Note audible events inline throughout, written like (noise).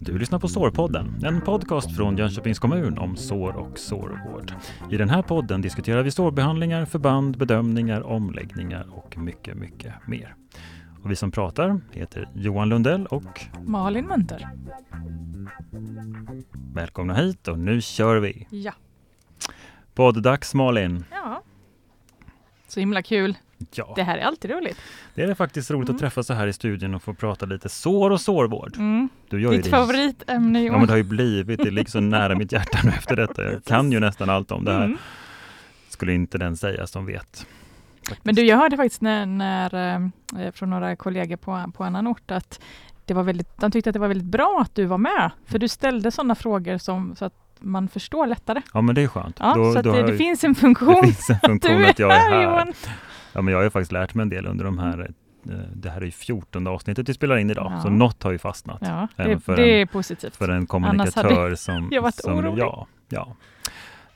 Du lyssnar på Sårpodden, en podcast från Jönköpings kommun om sår och sårvård. I den här podden diskuterar vi sårbehandlingar, förband, bedömningar, omläggningar och mycket, mycket mer. Och vi som pratar heter Johan Lundell och Malin Munter. Välkomna hit och nu kör vi! Ja. Podddags Malin! ja. Så himla kul. Ja, Det här är alltid roligt. det är faktiskt roligt Mm. att träffas så här i studion och få prata lite sår och sårvård. Mm. Du gör ju Ditt det favoritämne Ja men det har ju blivit, det ligger så nära mitt hjärta nu efter detta. Jag kan ju nästan allt om det här. Mm. Skulle inte den säga som vet. Men du, jag hörde faktiskt när, när, eh, från några kollegor på, på annan ort att det var väldigt, de tyckte att det var väldigt bra att du var med. För du ställde sådana frågor som, så att man förstår lättare. Ja men det är skönt. Ja, Då- så att då det, det finns en funktion. det finns en (laughs) funktion du är att jag är här. Johan. Ja men jag har ju faktiskt lärt mig en del under de här eh, det här är ju 14 avsnittet vi spelar in idag, Ja. så något har ju fastnat Ja, Även det, för det en- är positivt. för en hade kommunikatör som... (laughs) jag varit som orolig. ja, ja.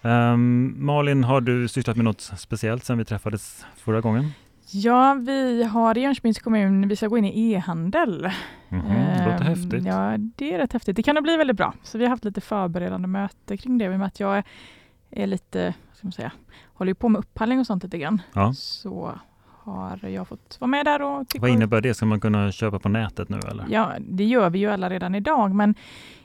Ehm, Malin, har du sysslat med något speciellt sedan vi träffades förra gången? Ja, vi har i Jönköpings kommun, vi ska gå in i e-handel. Mhm, det låter Ehm, häftigt. Ja, det är rätt häftigt. Det kan nog bli väldigt bra. Så vi har haft lite förberedande möte kring det. Med att jag är, är lite, vad ska man säga, håller ju på med upphandling och sånt lite grann. Ja. Så har jag fått vara med där och Vad innebär det? Ska man kunna köpa på nätet nu eller? Ja, det gör vi ju alla redan idag, men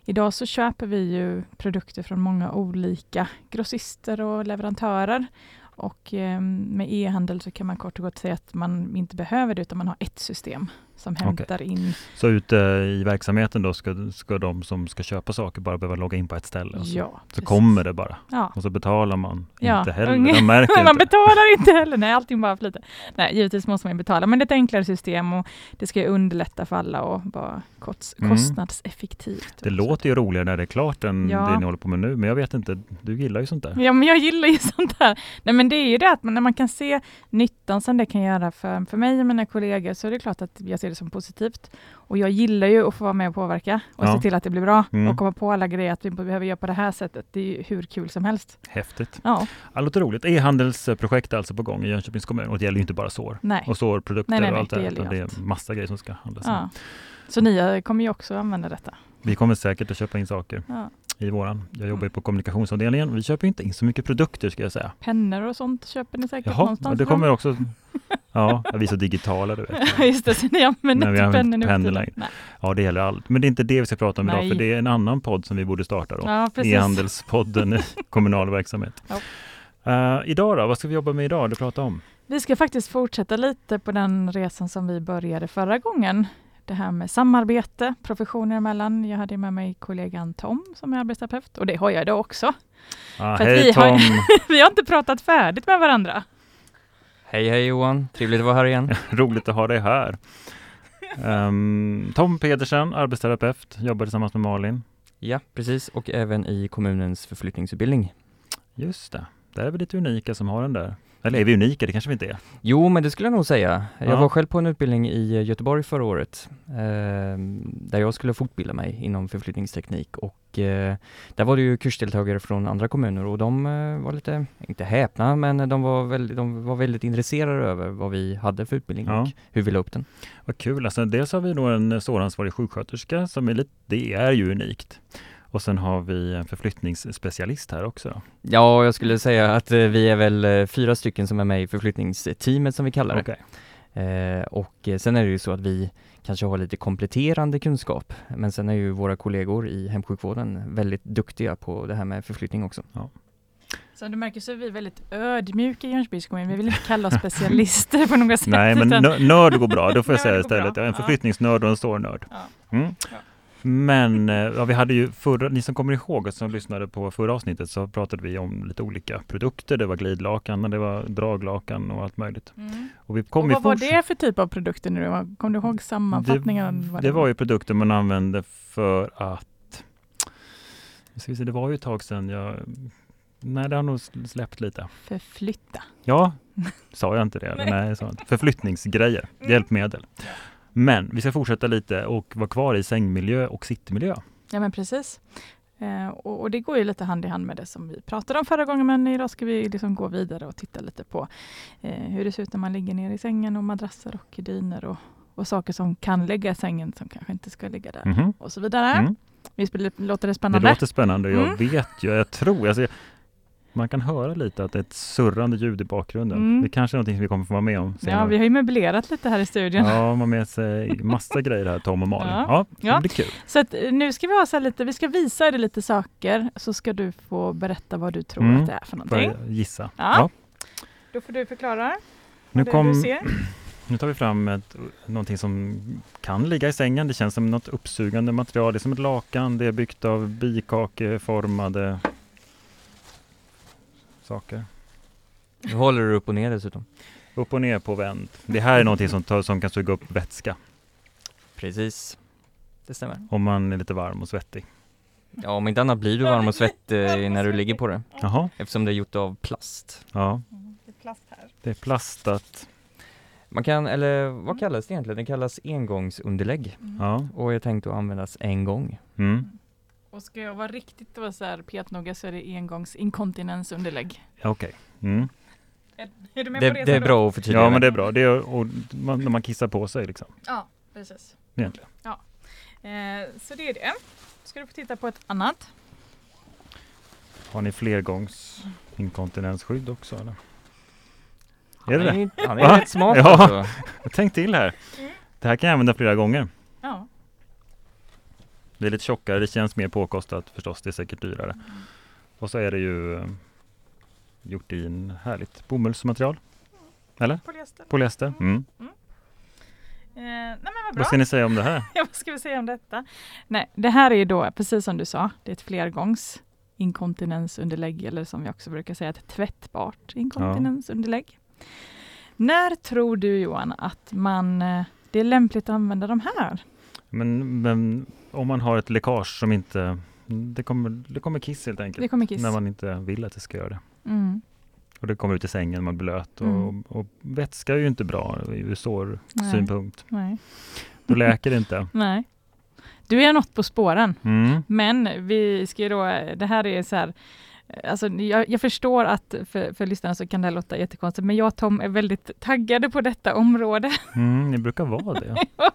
idag så köper vi ju produkter från många olika grossister och leverantörer. Och eh, med e-handel så kan man kort och gott säga att man inte behöver det, utan man har ett system som hämtar in. Så ute i verksamheten då ska, ska de som ska köpa saker bara behöva logga in på ett ställe? Och så, Ja, så precis. kommer det bara Ja. och så betalar man Ja, inte heller. unge- De märker (laughs) man inte. betalar inte heller, nej allting bara flyter. Nej, givetvis måste man betala, men det är ett enklare system och det ska ju underlätta för alla och vara kost, Mm. kostnadseffektivt. Det låter ju roligare när det är klart än Ja. det ni håller på med nu, men jag vet inte, du gillar ju sånt där. Ja, men jag gillar ju (laughs) sånt här. Nej, men det är ju det att man, när man kan se nyttan som det kan göra för, för mig och mina kollegor, så är det klart att jag ser det som positivt. Och jag gillar ju att få vara med och påverka och Ja. se till att det blir bra Mm. och komma på alla grejer att vi behöver göra på det här sättet. Det är ju hur kul som helst. Häftigt. Ja, Ja, låter roligt. E-handelsprojekt är alltså på gång i Jönköpings kommun och det gäller ju inte bara sår nej. och sårprodukter Nej, nej, och allt det, det utan det är massa grejer som ska handlas. Ja. Så ni kommer ju också använda detta. Vi kommer säkert att köpa in saker Ja. I våran. Jag jobbar ju på kommunikationsavdelningen. Vi köper inte in så mycket produkter ska jag säga. Pennor och sånt köper ni säkert Jaha, ja, någonstans. det kommer också. (laughs) Ja, vi är så digitala du vet. Just det, så ni använder inte pennor nu pennor längre. Nej. Ja, det gäller allt. Men det är inte det vi ska prata om idag, Nej. för det är en annan podd som vi borde starta då. Ja, precis. E-handelspodden i (laughs) kommunal verksamhet. Ja. Eh, idag då, vad ska vi jobba med idag? Du pratar om? Vi ska faktiskt fortsätta lite på den resan som vi började förra gången. Det här med samarbete professioner emellan. Jag hade med mig kollegan Tom som är arbetsterapeut och det har jag idag också. Ah, hej vi har- Tom! (laughs) Vi har inte pratat färdigt med varandra. Hej hej Johan, trevligt att vara här igen. (laughs) Roligt att ha dig här. Ehm, Tom Pedersen, arbetsterapeut, jobbar tillsammans med Malin. Ja, precis, och även i kommunens förflyttningsutbildning. Just det, där är vi lite unika som har den där. Eller är vi unika? Det kanske vi inte är. Jo, men det skulle jag nog säga. Jag Ja. var själv på en utbildning i eh, Göteborg förra året, eh, där jag skulle fortbilda mig inom förflyttningsteknik och eh, där var det ju kursdeltagare från andra kommuner och de eh, var lite, inte häpna, men de var, väldigt, de var väldigt intresserade över vad vi hade för utbildning Ja. och hur vi la upp den. Vad kul! Alltså, dels har vi då en såransvarig sjuksköterska som är lite, det är ju unikt. Och sen har vi en förflyttningsspecialist här också. Ja, jag skulle säga att eh, vi är väl eh, fyra stycken som är med i förflyttningsteamet som vi kallar det. Okej. Eh, och sen är det ju så att vi kanske har lite kompletterande kunskap, men sen är ju våra kollegor i hemsjukvården väldigt duktiga på det här med förflyttning också. Som du märker så är vi väldigt ödmjuka i Jönköpings kommun. Vi vill inte (laughs) kalla oss specialister på något sätt. Nej, men utan- nörd går bra. Då får jag (laughs) säga istället. bra. Ja, en Ja. förflyttningsnörd och en sårnörd. Ja. Mm. Ja. Men eh, ja, vi hade ju förra, ni som kommer ihåg som lyssnade på förra avsnittet så pratade vi om lite olika produkter. Det var glidlakan och det var draglakan och allt möjligt. Mm. Och vi Och kom ju vad var det för typ av produkter nu? Kom du ihåg sammanfattningen? Det, det var ju produkter man använde för att se, det var ju ett tag sedan jag Nej, det har nog släppt lite. Förflytta. Ja, (laughs) sa jag inte det? Nej, jag sa inte. Förflyttningsgrejer, Mm. hjälpmedel. Men vi ska fortsätta lite och vara kvar i sängmiljö och sittmiljö. Ja men precis. Eh, och, och det går ju lite hand i hand med det som vi pratade om förra gången men idag ska vi liksom gå vidare och titta lite på eh, hur det ser ut när man ligger ner i sängen och madrasser och dyner och, och saker som kan ligga i sängen som kanske inte ska ligga där Mhm. och så vidare. Mm. Visst det- låter det Det spännande? låter spännande. Jag Mm. vet ju, jag tror, alltså, man kan höra lite att det är ett surrande ljud i bakgrunden. Mm. Det kanske är någonting som vi kommer få vara med om senare. Ja, vi har ju möblerat lite här i studion. Ja, man har med sig massa grejer här, Tom och Malin. Ja. Ja, det Ja. blir kul. Så att, eh, nu ska vi ha så lite, vi ska visa dig lite saker, så ska du få berätta vad du tror Mm. att det är för Får någonting. jag gissa? Ja. Då får du förklara Nu, kom, (clears throat) nu tar vi fram ett, någonting som kan ligga i sängen. Det känns som något uppsugande material. Det är som ett lakan. Det är byggt av bikakeformade saker. Nu håller du upp och ner dessutom. Upp och ner på vänd. Det här är någonting som, tar, som kan suga upp vätska Precis. Det stämmer. om man är lite varm och svettig. Ja, om inte annat blir du varm och svettig när du ligger på det. Jaha, Eftersom det är gjort av plast. ja. Det är plast här. Det är plastat. Man kan, eller vad kallas det egentligen? Det kallas engångsunderlägg. Ja. Och är tänkt att användas en gång. Mm. Och ska jag vara riktigt då så här petnoga så är det engångsinkontinensunderlägg. Ja, Okej. Mm. Är, är du med Det, på det? det är bra att förtydliga. Ja, men det är bra. Det är, och man, när man kissar på sig liksom. Ja, precis. Egentligen. Eh, så det är det. Ska du få titta på ett annat. Har ni flergångs inkontinensskydd också eller? Han Är det det? är, han är rätt smart Ja. alltså. (laughs) Tänk till här. Mm. Det här kan jag använda flera gånger. Ja. Det är lite tjockare, det känns mer påkostat förstås. Det är säkert dyrare. Och så är det ju eh, gjort i en härligt bomullsmaterial. Polyester. Polyester. Mm. Eh, nej vad. Vad ska ni säga om det här? (laughs) Ja, vad ska vi säga om detta? Nej, det här är ju då, precis som du sa, det är ett flergångs inkontinensunderlägg eller som vi också brukar säga, ett tvättbart inkontinensunderlägg. När tror du Johan att man, eh, det är lämpligt att använda de här? Men, men om man har ett läckage som inte... Det kommer, det kommer kiss helt enkelt. Det kommer kiss. När man inte vill att det ska göra det. Mm. Och det kommer ut i sängen, man blir blöt. Och, Mm. och vätska är ju inte bra ur sårsynpunkt. Nej. Då läker det inte. (laughs) Nej. Du är något på spåren, Mm. men vi ska ju då, det här är så här, Alltså, jag, jag förstår att för, för lyssnarna så kan det här låta jättekonstigt, men jag och Tom är väldigt taggade på detta område. Mm, ni brukar vara det. (laughs) (laughs)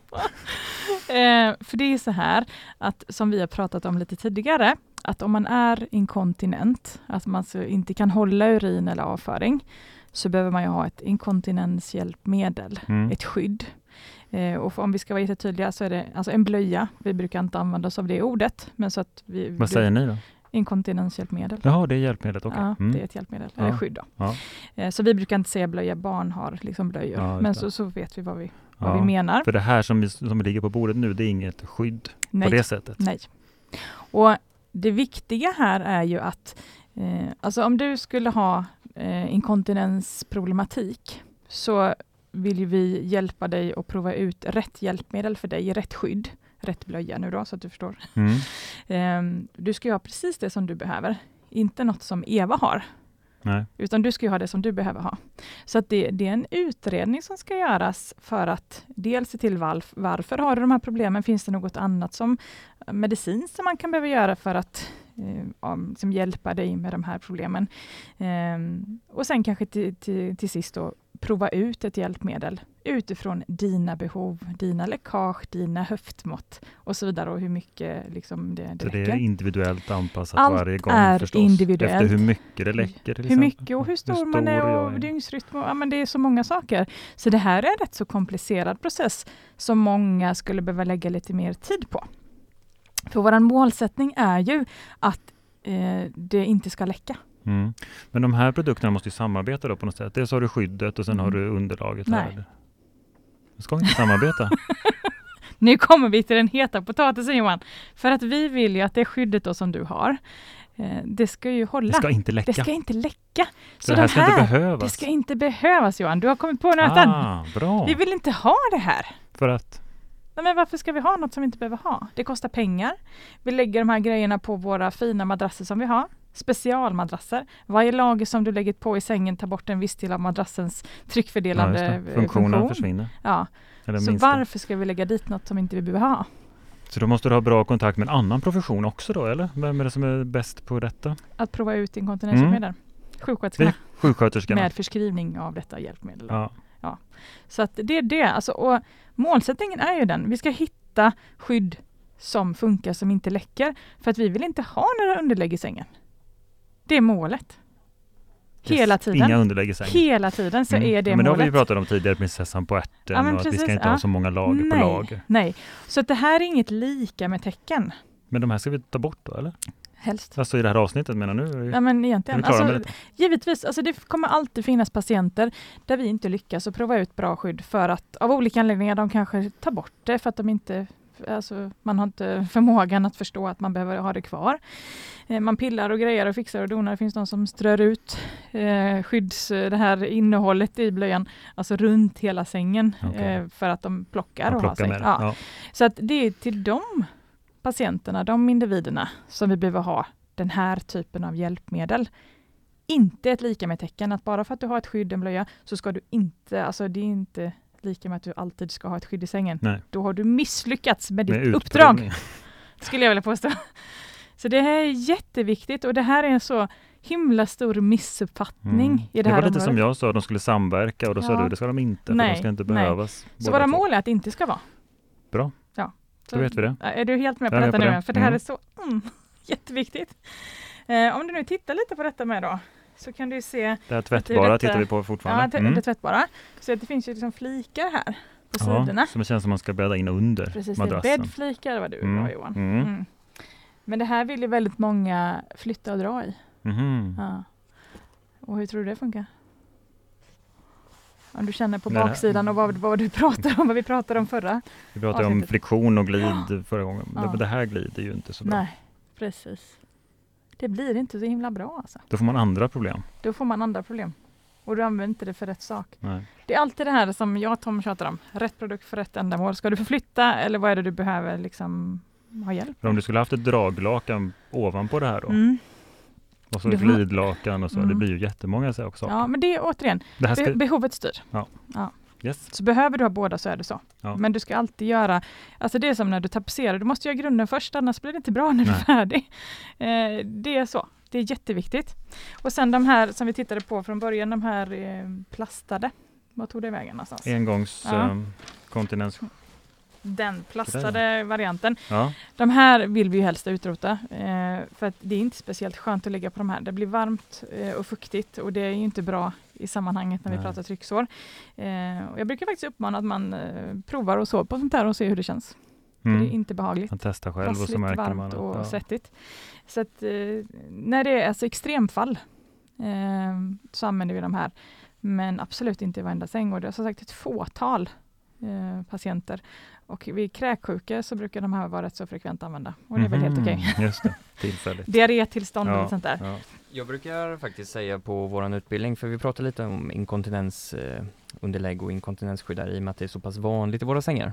Eh, för det är så här, att som vi har pratat om lite tidigare, att om man är inkontinent, att man så inte kan hålla urin eller avföring, så behöver man ju ha ett inkontinenshjälpmedel, Mm. ett skydd. Eh, och om vi ska vara jättetydliga så är det alltså en blöja. Vi brukar inte använda oss av det ordet, men så att vi... Vad säger ni då? Inkontinenshjälpmedel. Jaha, det är hjälpmedlet. Okej. Ja, Mm. det är ett hjälpmedel, Ja. eller skydd då. Ja. Eh, så vi brukar inte säga blöja, barn har liksom blöjor. Ja, men så, så vet vi vad vi, vad Ja. vi menar. För det här som, som ligger på bordet nu, det är inget skydd Nej. på det sättet. Nej. Och det viktiga här är ju att eh, alltså om du skulle ha eh, inkontinensproblematik så vill vi hjälpa dig att prova ut rätt hjälpmedel för dig, rätt skydd, rätt blöja nu då så att du förstår. Mm. Eh, du ska ju ha precis det som du behöver, inte något som Eva har. Nej. Utan du ska ju ha det som du behöver ha. Så att det, det är en utredning som ska göras för att dels se till varf, varför har du de här problemen? Finns det något annat som eh, medicin medicinskt som man kan behöva göra för att eh, ja, hjälpa dig med de här problemen? Eh, och sen kanske till, till, till sist då prova ut ett hjälpmedel utifrån dina behov, dina läckage, dina höftmått och så vidare och hur mycket liksom det, det det räcker. är individuellt anpassat Allt varje gång är förstås. individuellt. Efter hur mycket det läcker till Hur mycket och hur stor, man är och dygnsrytm. Och, ja, men det är så många saker. Så det här är en rätt så komplicerad process som många skulle behöva lägga lite mer tid på. För vår målsättning är ju att eh, det inte ska läcka. Mm. Men de här produkterna måste ju samarbeta då på något sätt. Dels har du skyddet och sen har Mm. du underlaget Nej. här. De ska inte samarbeta. (laughs) Nu kommer vi till den heta potatisen Johan. För att vi vill ju att det skyddet då som du har, eh, det ska ju hålla. Det ska inte läcka. Det ska inte läcka. så det här de ska inte behövas. det ska inte behövas Johan. Du har kommit på nöten. ah, bra. Vi vill inte ha det här. För att? Nej, men varför ska vi ha något som vi inte behöver ha? Det kostar pengar. Vi lägger de här grejerna på våra fina madrasser som vi har. Specialmadrasser. Varje lager som du lägger på i sängen tar bort en viss del av madrassens Ja, tryckfördelande det. eh, Funktionen funktion. försvinner. Ja. Eller Så minskar. varför ska vi lägga dit något som inte vi behöver ha? Så då måste du ha bra kontakt med en annan profession också då, eller? Vem är det som är bäst på detta? Att prova ut inkontinenshjälpmedel. Mm. Sjuksköterskorna Sjuksköterskorna? med förskrivning av detta hjälpmedel. Ja. Så att det är det. Alltså, och målsättningen är ju den. Vi ska hitta skydd som funkar, som inte läcker. För att vi vill inte ha några underlägg i sängen. Det är målet. Hela Yes, tiden. Inga underlägg i sängen. Hela tiden så Mm. är det Men det har målet. vi pratat om tidigare, prinsessan på ärten Ja, men och att vi precis, ska inte ja. ha så många lager nej, på lager. Nej, så att det här är inget lika med tecken. Men de här ska vi ta bort då eller? Helst. Alltså i det här avsnittet menar ju- Ja, men egentligen. Alltså, givetvis, alltså det kommer alltid finnas patienter där vi inte lyckas att prova ut bra skydd för att av olika anledningar de kanske tar bort det för att de inte Alltså, man har inte (laughs) förmågan att förstå att man behöver ha det kvar. Eh, man pillar och grejer och fixar och donar. Det finns de som strör ut eh, skydds, det här innehållet i blöjan, alltså runt hela sängen Okej. eh, för att de plockar Man och har sig. Ja. Ja. Så att det är till de patienterna, de individerna som vi behöver ha den här typen av hjälpmedel. Inte ett lika med tecken att bara för att du har ett skydd, en blöja, så ska du inte, alltså det är inte lika med att du alltid ska ha ett skydd i sängen. Nej. Då har du misslyckats med ditt Med uppdrag, utprovning. skulle jag vilja påstå. Så det här är jätteviktigt och det här är en så himla stor missuppfattning Mm. i det, det här var lite området. som jag sa, de skulle samverka och då sa Ja. du det ska de inte, för Nej, de ska inte nej. behövas. Så våra mål är att det inte ska vara. Bra. Ja. Då vet vi det. Är du helt med på Jag är med detta på nu? det. För det här Mm. är så mm, (laughs) jätteviktigt. Eh, om du nu tittar lite på detta med då, så kan du se Det här tvättbara detta- tittar vi på ja, fortfarande. det, tvättbara. Så att det finns ju liksom flikar här på sidorna. Ja, som det känns som man ska bädda in under Precis, madrassen. bäddflikar vad du Mm, var Johan. mm. Mm. Men det här vill ju väldigt många flytta och dra i. Mhm. Ja. Och hur tror du det funkar? Om du känner på baksidan och vad, vad du pratar om, vad vi pratade om förra. Vi pratade om avsnittet. friktion och glid förra gången. Ja. Det här glider ju inte så bra. Nej, precis. Det blir inte så himla bra alltså. Då får man andra problem. Då får man andra problem. Och du använder inte det för rätt sak. Nej. Det är alltid det här som jag och Tom tjatar om. Rätt produkt för rätt ändamål. Ska du förflytta eller vad är det du behöver liksom ha hjälp För om du skulle haft ett draglakan ovanpå det här då, mm. och så Du glidlakan och så, det Mm. blir ju jättemånga saker. Ja, men det är återigen, det ska, be- behovet styr. Yes. Så behöver du ha båda så är det så. Ja. Men du ska alltid göra, alltså det är som när du tapetserar, du måste göra grunden först, annars blir det inte bra när du är färdig. Eh, det är så, det är jätteviktigt. Och sen de här som vi tittade på från början, de här eh, plastade. Vad tog det vägen någonstans? Engångs Ja. ehm, kontinens. Den plastade varianten. Ja, De här vill vi ju helst utrota, eh, för att det är inte speciellt skönt att ligga på de här. Det blir varmt eh, och fuktigt och det är ju inte bra i sammanhanget när vi Nej. pratar trycksår. Eh, och jag brukar faktiskt uppmana att man eh, provar och så på sånt här och ser hur det känns. För det är mm. inte behagligt. man testar själv och så märker man. varmt att- och ja. svettigt. Så att, eh, när det är alltså extremfall eh, så använder vi de här. Men absolut inte i varenda säng och det är som sagt ett fåtal eh, patienter. Och vid kräksjuka så brukar de här vara rätt så frekvent använda och det är väl helt Mhm, okej. Just det, tillfälligt. (laughs) Diarrétillstånd och Ja, lite sånt där. ja. Jag brukar faktiskt säga på våran utbildning, för vi pratar lite om inkontinens eh, och inkontinensskydd där, i och med att det är så pass vanligt i våra sängar.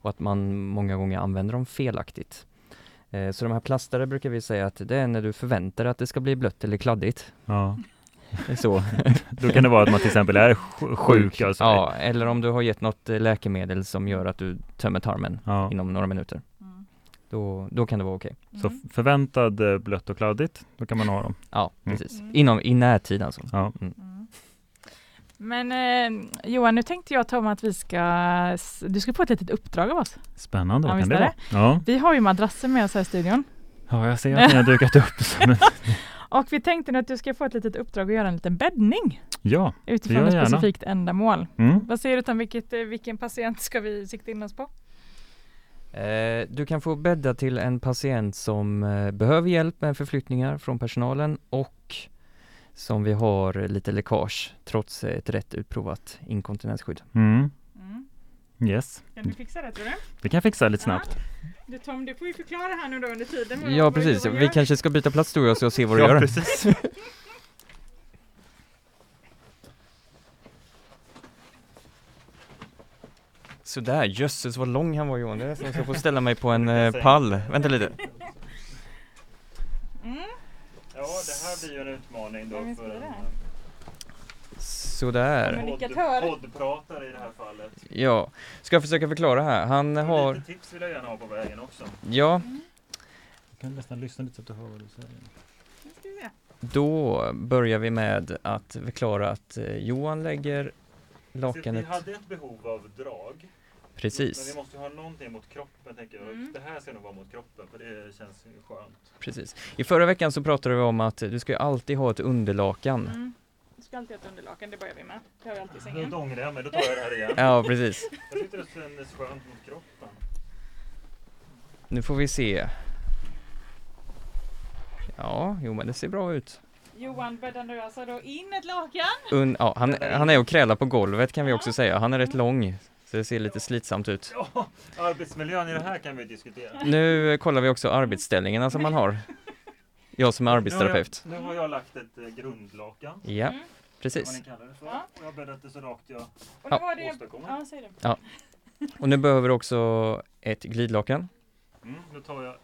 Och att man många gånger använder dem felaktigt. Eh, så de här plastare brukar vi säga att det är när du förväntar dig att det ska bli blött eller kladdigt. Ja. Så. Då kan det vara att man till exempel är sj- sjuk. Alltså. Ja, eller om du har gett något eh, läkemedel som gör att du tömmer tarmen Ja. inom några minuter. Mm. Då, då kan det vara okej. Så Mm. förväntad eh, blött och kladdigt, då kan man ha dem. Ja, Mm. precis. Mm. Inom, i närtid alltså. Ja. Mm. Men eh, Johan, nu tänkte jag Tom att vi ska, du ska få ett litet uppdrag av oss. Spännande, Ja, vad kan visst det vara? Ja. Vi har ju madrasser med oss här i studion. ja, jag ser att (laughs) ni har dukat upp. (laughs) Och vi tänkte nu att du ska få ett litet uppdrag att göra en liten bäddning Ja, utifrån gör ett jag gärna. specifikt ändamål. mm. Vad säger du Tom, vilket, eh, vilken patient ska vi sikta in oss på? Eh, du kan få bädda till en patient som eh, behöver hjälp med förflyttningar från personalen och som vi har lite läckage trots ett rätt utprovat inkontinensskydd. Mm. Mm. Yes, Kan du fixa det tror du? vi kan fixa lite snabbt. Du Tom, du får ju förklara här nu då under tiden. Ja precis, vi gör. kanske ska byta plats du och jag så se vad du gör. precis. (laughs) Sådär, jösses vad lång han var Johan, det är som att jag får ställa mig på en eh, pall. Vänta lite. Mm. Ja, det här blir ju en utmaning då Ja, för en Sådär. Kommunikatör. poddpratare i det här fallet. Ja, ska jag försöka förklara här. Han har, Lite tips vill jag gärna ha på vägen också. ja, Du kan nästan lyssna lite så att du hör vad du säger. Nu ska vi se. då börjar vi med att förklara att eh, Johan lägger lakanet hade ett behov av drag. Precis. Men vi måste ha någonting mot kroppen tänker jag. Mm. Det här ska nog vara mot kroppen för det känns ju skönt. Precis. I förra veckan så pratade vi om att du ska ju alltid ha ett underlakan. Mm. Ska alltid ha ett underlakan, det börjar vi med. Det har vi alltid i sängen. ångrar jag mig, då tar jag det här igen. Ja, precis. Jag tyckte det kändes skönt mot kroppen. Nu får vi se. Ja, jo men det ser bra ut. Johan bäddar nu alltså då in ett lakan. Un ja, han, han är och krälar på golvet kan vi också säga. Han är rätt lång, så det ser lite slitsamt ut. Ja, arbetsmiljön i det här kan vi diskutera. Nu kollar vi också arbetsställningarna som man har. Jag som är arbetsterapeut. Nu har jag, nu har jag lagt ett eh, grundlakan. Ja, Mm. Vad precis. ni kallar det för. Ja. Och jag har bäddat det så rakt jag Och nu Ja. var det... åstadkommer. Ja, säg det. Och nu behöver du också ett glidlakan. Mm, då tar jag...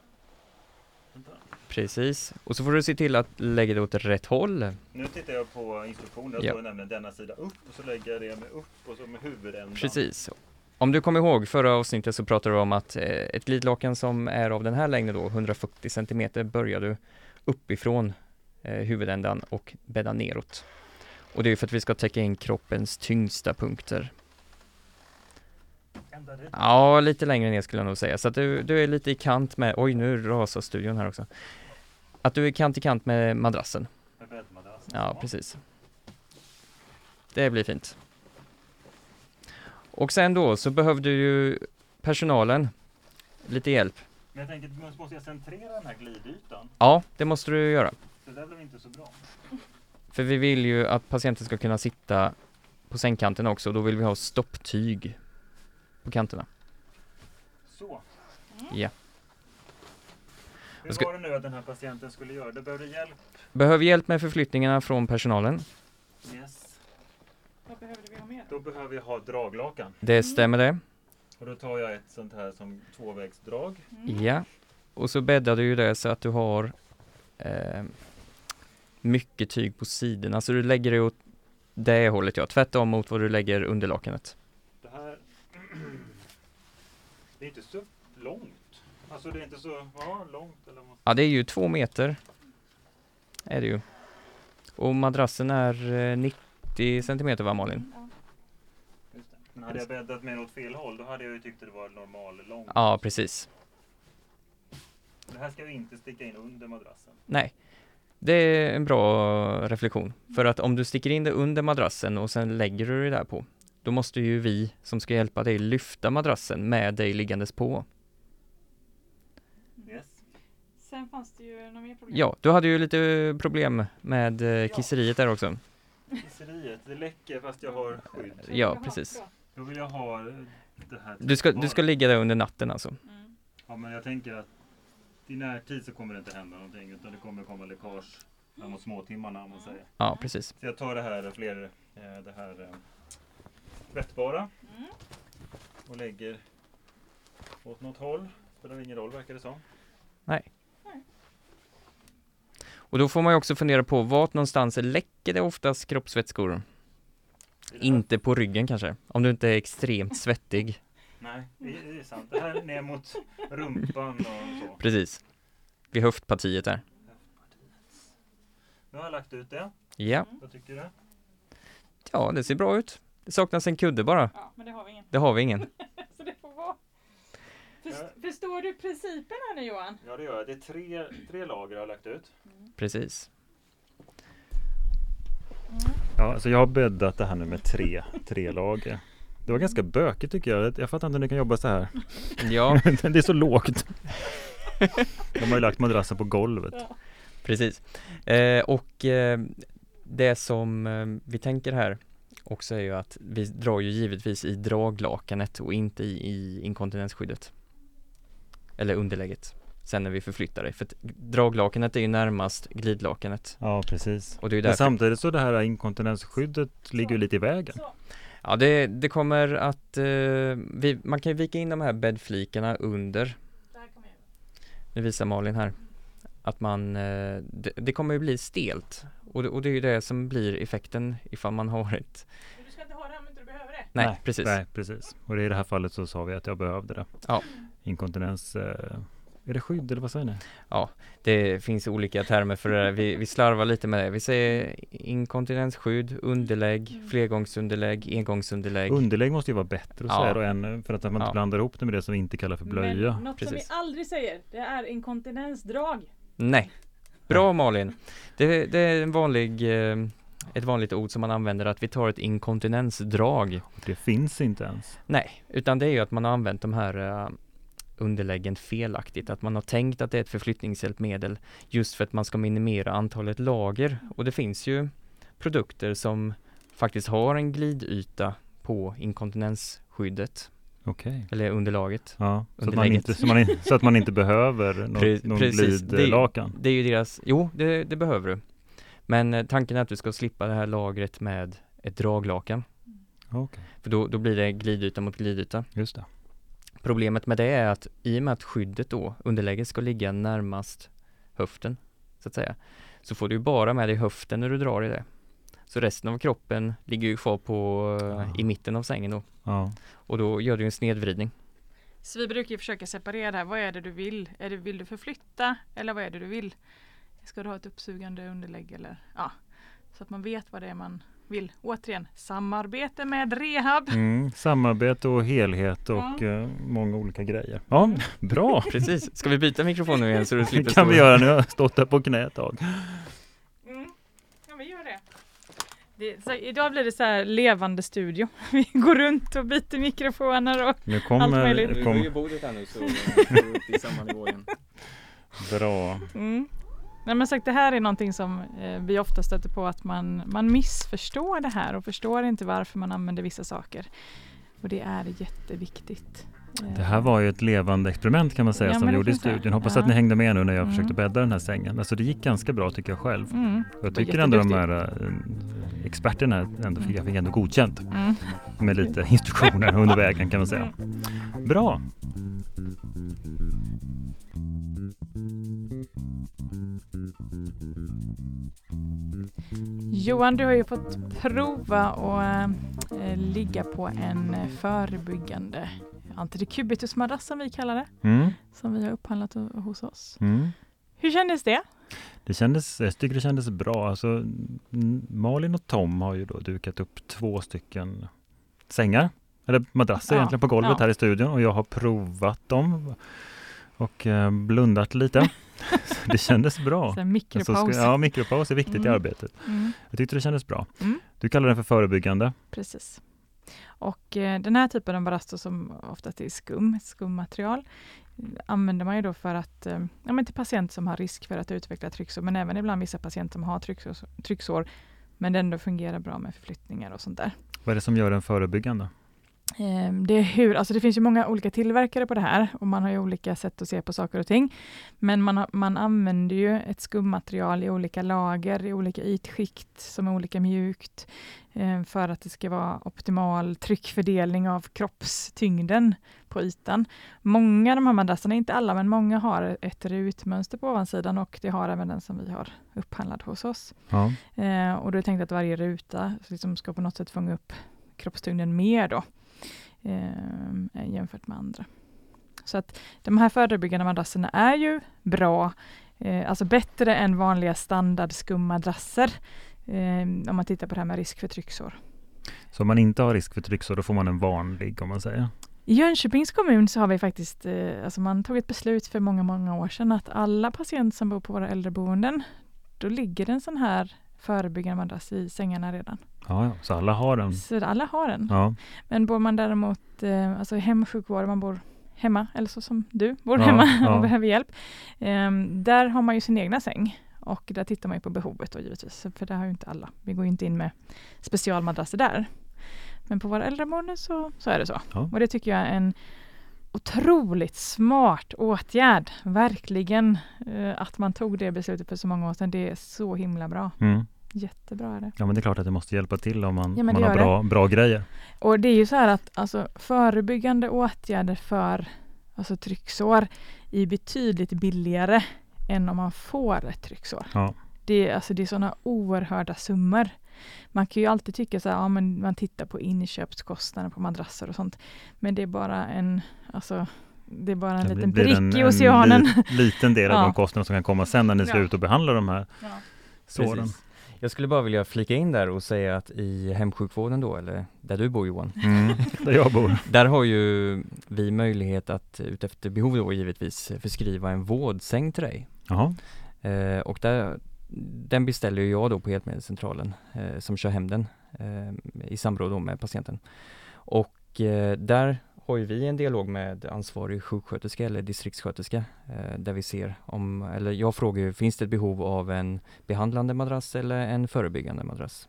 Vänta. Precis. Och så får du se till att lägga det åt rätt håll. Nu tittar jag på instruktionen, där Ja. står nämligen denna sida upp och så lägger jag det med upp och så med huvudändan. Precis. Om du kommer ihåg förra avsnittet så pratade du om att eh, ett glidlakan som är av den här längden då, 140 cm, börjar du uppifrån eh, huvudändan och bädda neråt. Och det är för att vi ska täcka in kroppens tyngsta punkter. Ja, lite längre ner skulle jag nog säga. Så att du, du är lite i kant med, oj nu rasar studion här också. Att du är kant i kant med madrassen. Med. Ja, precis. Det blir fint. Och sen då så behövde ju personalen lite hjälp. Men jag tänker, måste jag centrera den här glidytan? Ja, det måste du göra. Det där blev inte så bra. För vi vill ju att patienten ska kunna sitta på sängkanten också. Då vill vi ha stopptyg på kanterna. Så. Ja. Hur ska- var det nu att den här patienten skulle göra? Det behövde hjälp. Behöver hjälp med förflyttningarna från personalen. Yes. Vad behövde vi ha mer? Då behöver jag ha draglakan. Det stämmer det. Och då tar jag ett sånt här som tvåvägsdrag. Mm. Ja. Och så bäddar du ju det så att du har eh, mycket tyg på sidorna. Så du lägger det åt det hållet ja. Tvärtom mot vad du lägger under lakanet. Det här (clears throat) det är inte så långt. Alltså det är inte så ja, långt. Eller vad. Ja, det är ju två meter. Är det ju. Och madrassen är eh, 90 centimeter va Malin? Ja. Just det. Men hade jag bäddat mer åt fel håll då hade jag ju tyckt att det var normal långt. Ja, precis. Det här ska ju inte sticka in under madrassen. Nej. Det är en bra reflektion. För att om du sticker in det under madrassen och sen lägger du det där på, då måste ju vi som ska hjälpa dig lyfta madrassen med dig liggandes på. Yes. Sen fanns det ju några mer problem. Ja, du hade ju lite problem med eh, kisseriet där också. Kisseriet, det läcker fast jag har skydd. Ja, precis. Då vill jag ha det här. Du ska, du ska ligga där under natten alltså. Mm. Ja men jag tänker att i närtid så kommer det inte hända någonting utan det kommer komma läckage framåt småtimmarna om man säger. Ja, precis. Så jag tar det här fler, eh, det här eh, tvättbara Mm. och lägger åt något håll. Spelar ingen roll verkar det som. Och då får man ju också fundera på vart någonstans läcker det oftast kroppsvätskor? Inte på ryggen kanske, om du inte är extremt svettig. Nej, det är, sant. Det här är ner mot rumpan och så. Precis. Vid höftpartiet där. Nu har jag lagt ut det. Ja, Vad tycker du? ja det ser bra ut. Det saknas en kudde bara. Ja, men det har vi ingen. Det har vi ingen. (laughs) Så det får vara. Först. Förstår du principen här nu Johan? Ja det gör jag. Det är tre, tre lager jag har lagt ut. Precis. Ja, alltså jag har bäddat det här nu med tre, tre lager. Det var ganska bökigt tycker jag. Jag fattar inte hur ni kan jobba så här. Ja, (laughs) det är så lågt. (laughs) De har ju lagt madrassen på golvet. Ja. precis. Eh, och eh, det som eh, vi tänker här också är ju att vi drar ju givetvis i draglakanet och inte i, i inkontinensskyddet. Eller underlägget. Sen när vi förflyttar dig. För draglakanet är ju närmast glidlakanet. Ja, precis. Och det är Men samtidigt så det här inkontinensskyddet ligger ju lite i vägen. Så. Ja, det, det kommer att, eh, vi, man kan ju vika in de här bäddflikarna under, Det här kommer jag göra. nu visar Malin här, att man, eh, det, det kommer ju bli stelt. Och det, och det är ju det som blir effekten ifall man har ett, Men Du ska inte ha det om inte du behöver det. nej, precis. Nej, precis. Och i det här fallet så sa vi att jag behövde det. Ja. Inkontinens eh, Är det skydd eller vad säger ni? Det finns olika termer för det där. Vi, vi slarvar lite med det. Vi säger inkontinensskydd, underlägg, Mm. flergångsunderlägg, engångsunderlägg. Underlägg måste ju vara bättre att Ja. säga då än för att man inte Ja. blandar ihop det med det som vi inte kallar för blöja. Men något Precis. som vi aldrig säger, det är inkontinensdrag. Nej. Bra Malin. Det, det är en vanlig, eh, ett vanligt ord som man använder att vi tar ett inkontinensdrag. Det finns inte ens. Nej, utan det är ju att man har använt de här eh, underläggen felaktigt, att man har tänkt att det är ett förflyttningshjälpmedel just för att man ska minimera antalet lager och det finns ju produkter som faktiskt har en glidyta på inkontinensskyddet Okej. eller underlaget. Ja, så att, man inte, så, man, så att man inte behöver (laughs) någon, Pre- någon precis. Det- glidlakan. Det är ju deras, jo det, det behöver du. Men eh, tanken är att du ska slippa det här lagret med ett draglakan. Okej, För då, då blir det glidyta mot glidyta. just det. Problemet med det är att i och med att skyddet då, underlägget ska ligga närmast höften, så att säga, så får du bara med dig höften när du drar i det. Så resten av kroppen ligger ju kvar på, Ah. i mitten av sängen då. Ja. Och då gör du en snedvridning. Så vi brukar ju försöka separera det här. Vad är det du vill? Är det, vill du förflytta eller vad är det du vill? Ska du ha ett uppsugande underlägg eller ja. Så att man vet vad det är man vill. Återigen, samarbete med rehab. Mm, samarbete och helhet och eh, många olika grejer. Ja, (laughs) bra! Precis, ska vi byta mikrofon nu igen så du Det slipper kan vi stå- göra nu. Jag har stått där på knä ett tag. Mm. Ja, vi gör det. det så, idag blir det så här levande studio. (laughs) Vi går runt och byter mikrofoner och Nu Allt kommer... möjligt. Kom, bordet här nu så vi är uppe i samma nivå igen. bra. Mm. Nej, men sagt, det här är någonting som eh, vi ofta stöter på att man, man missförstår det här och förstår inte varför man använder vissa saker. Och det är jätteviktigt. Det här var ju ett levande experiment kan man säga Ja, som vi gjorde i studion. Hoppas Ja. att ni hängde med nu när jag Mm. försökte bädda den här sängen. Alltså det gick ganska bra tycker jag själv. Mm. Jag tycker ändå de här eh, experterna ändå fick, jag fick ändå godkänt Mm. med lite instruktioner under vägen kan man säga. Bra! Johan, du har ju fått prova att eh, ligga på en eh, förebyggande antidekubitusmadrass som vi kallar det, Mm. som vi har upphandlat ho- hos oss. Mm. Hur kändes det? Det kändes, jag tycker det kändes bra. Alltså, Malin och Tom har ju då dukat upp två stycken sängar, eller madrasser Ja, egentligen på golvet ja. här i studion och jag har provat dem och eh, blundat lite. (laughs) (laughs) Det kändes bra. Så Alltså, mikropaus. ska- ja, mikropaus är viktigt i Mm. arbetet. Mm. Jag tyckte det kändes bra. Mm. Du kallar den för förebyggande. Precis. Och eh, den här typen av ballast som oftast är skum, skummaterial, eh, använder man ju då för att, eh, ja men till patienter som har risk för att utveckla trycksår, men även ibland vissa patienter som har trycksår, trycksår men det ändå fungerar bra med förflyttningar och sånt där. Vad är det som gör den förebyggande? Eh, Det, är hur, alltså det finns ju många olika tillverkare på det här och man har ju olika sätt att se på saker och ting. Men man, har, man använder ju ett skummaterial i olika lager, i olika ytskikt som är olika mjukt eh, för att det ska vara optimal tryckfördelning av kroppstyngden på ytan. Många av de här madrasserna, inte alla, men många har ett rutmönster på ovansidan och det har även den som vi har upphandlat hos oss. Ja. Eh, och då är det tänkt att varje ruta liksom ska på något sätt fånga upp kroppstyngden mer då, eh, jämfört med andra. Så att de här förebyggande madrasserna är ju bra, eh, alltså bättre än vanliga standard skummadrasser. Eh, om man tittar på det här med risk för trycksår. Så om man inte har risk för trycksår, då får man en vanlig om man säger. I Jönköpings kommun så har vi faktiskt, eh, alltså man tog ett beslut för många, många år sedan att alla patienter som bor på våra äldreboenden, då ligger en sån här förebyggande madrass i sängarna redan. Ja, ja. så alla har den. Så alla har den. Ja, Men bor man däremot eh, alltså hemsjukvård, man bor hemma, eller så som du bor Ja, hemma (laughs) och behöver hjälp. Eh, där har man ju sin egna säng och där tittar man ju på behovet då givetvis, för det har ju inte alla. Vi går ju inte in med specialmadrasser där. Men på våra äldreboenden så, så är det så. Och det tycker jag är en otroligt smart åtgärd, verkligen. Eh, att man tog det beslutet för så många år sedan, det är så himla bra. mm. Jättebra är det. ja men det är klart att det måste hjälpa till om man, Ja, man har bra, bra grejer. Och det är ju så här att alltså, förebyggande åtgärder för alltså, trycksår är betydligt billigare än om man får ett trycksår. Ja. Det, är- alltså, det är sådana oerhörda summor. Man kan ju alltid tycka så här, ja, men man tittar på inköpskostnader på madrasser och sånt. Men det är bara en, alltså det är bara en Det liten prick en, i oceanen. En li, liten del av (laughs) Ja. de kostnader som kan komma sen när ni ska Ja. ut och behandla de här Ja. såren. Precis. Jag skulle bara vilja flika in där och säga att i hemsjukvården då, eller där du bor Johan, Mm, (laughs) där jag bor. där har ju vi möjlighet att utefter behov då givetvis förskriva en vårdsäng till dig. Jaha. Eh, och där, den beställer ju jag då på Hjälpmedelscentralen eh, som kör hem den eh, i samråd då med patienten. Och eh, där har ju vi en dialog med ansvarig sjuksköterska eller distriktssköterska eh, där vi ser om, eller jag frågar ju, finns det ett behov av en behandlande madrass eller en förebyggande madrass?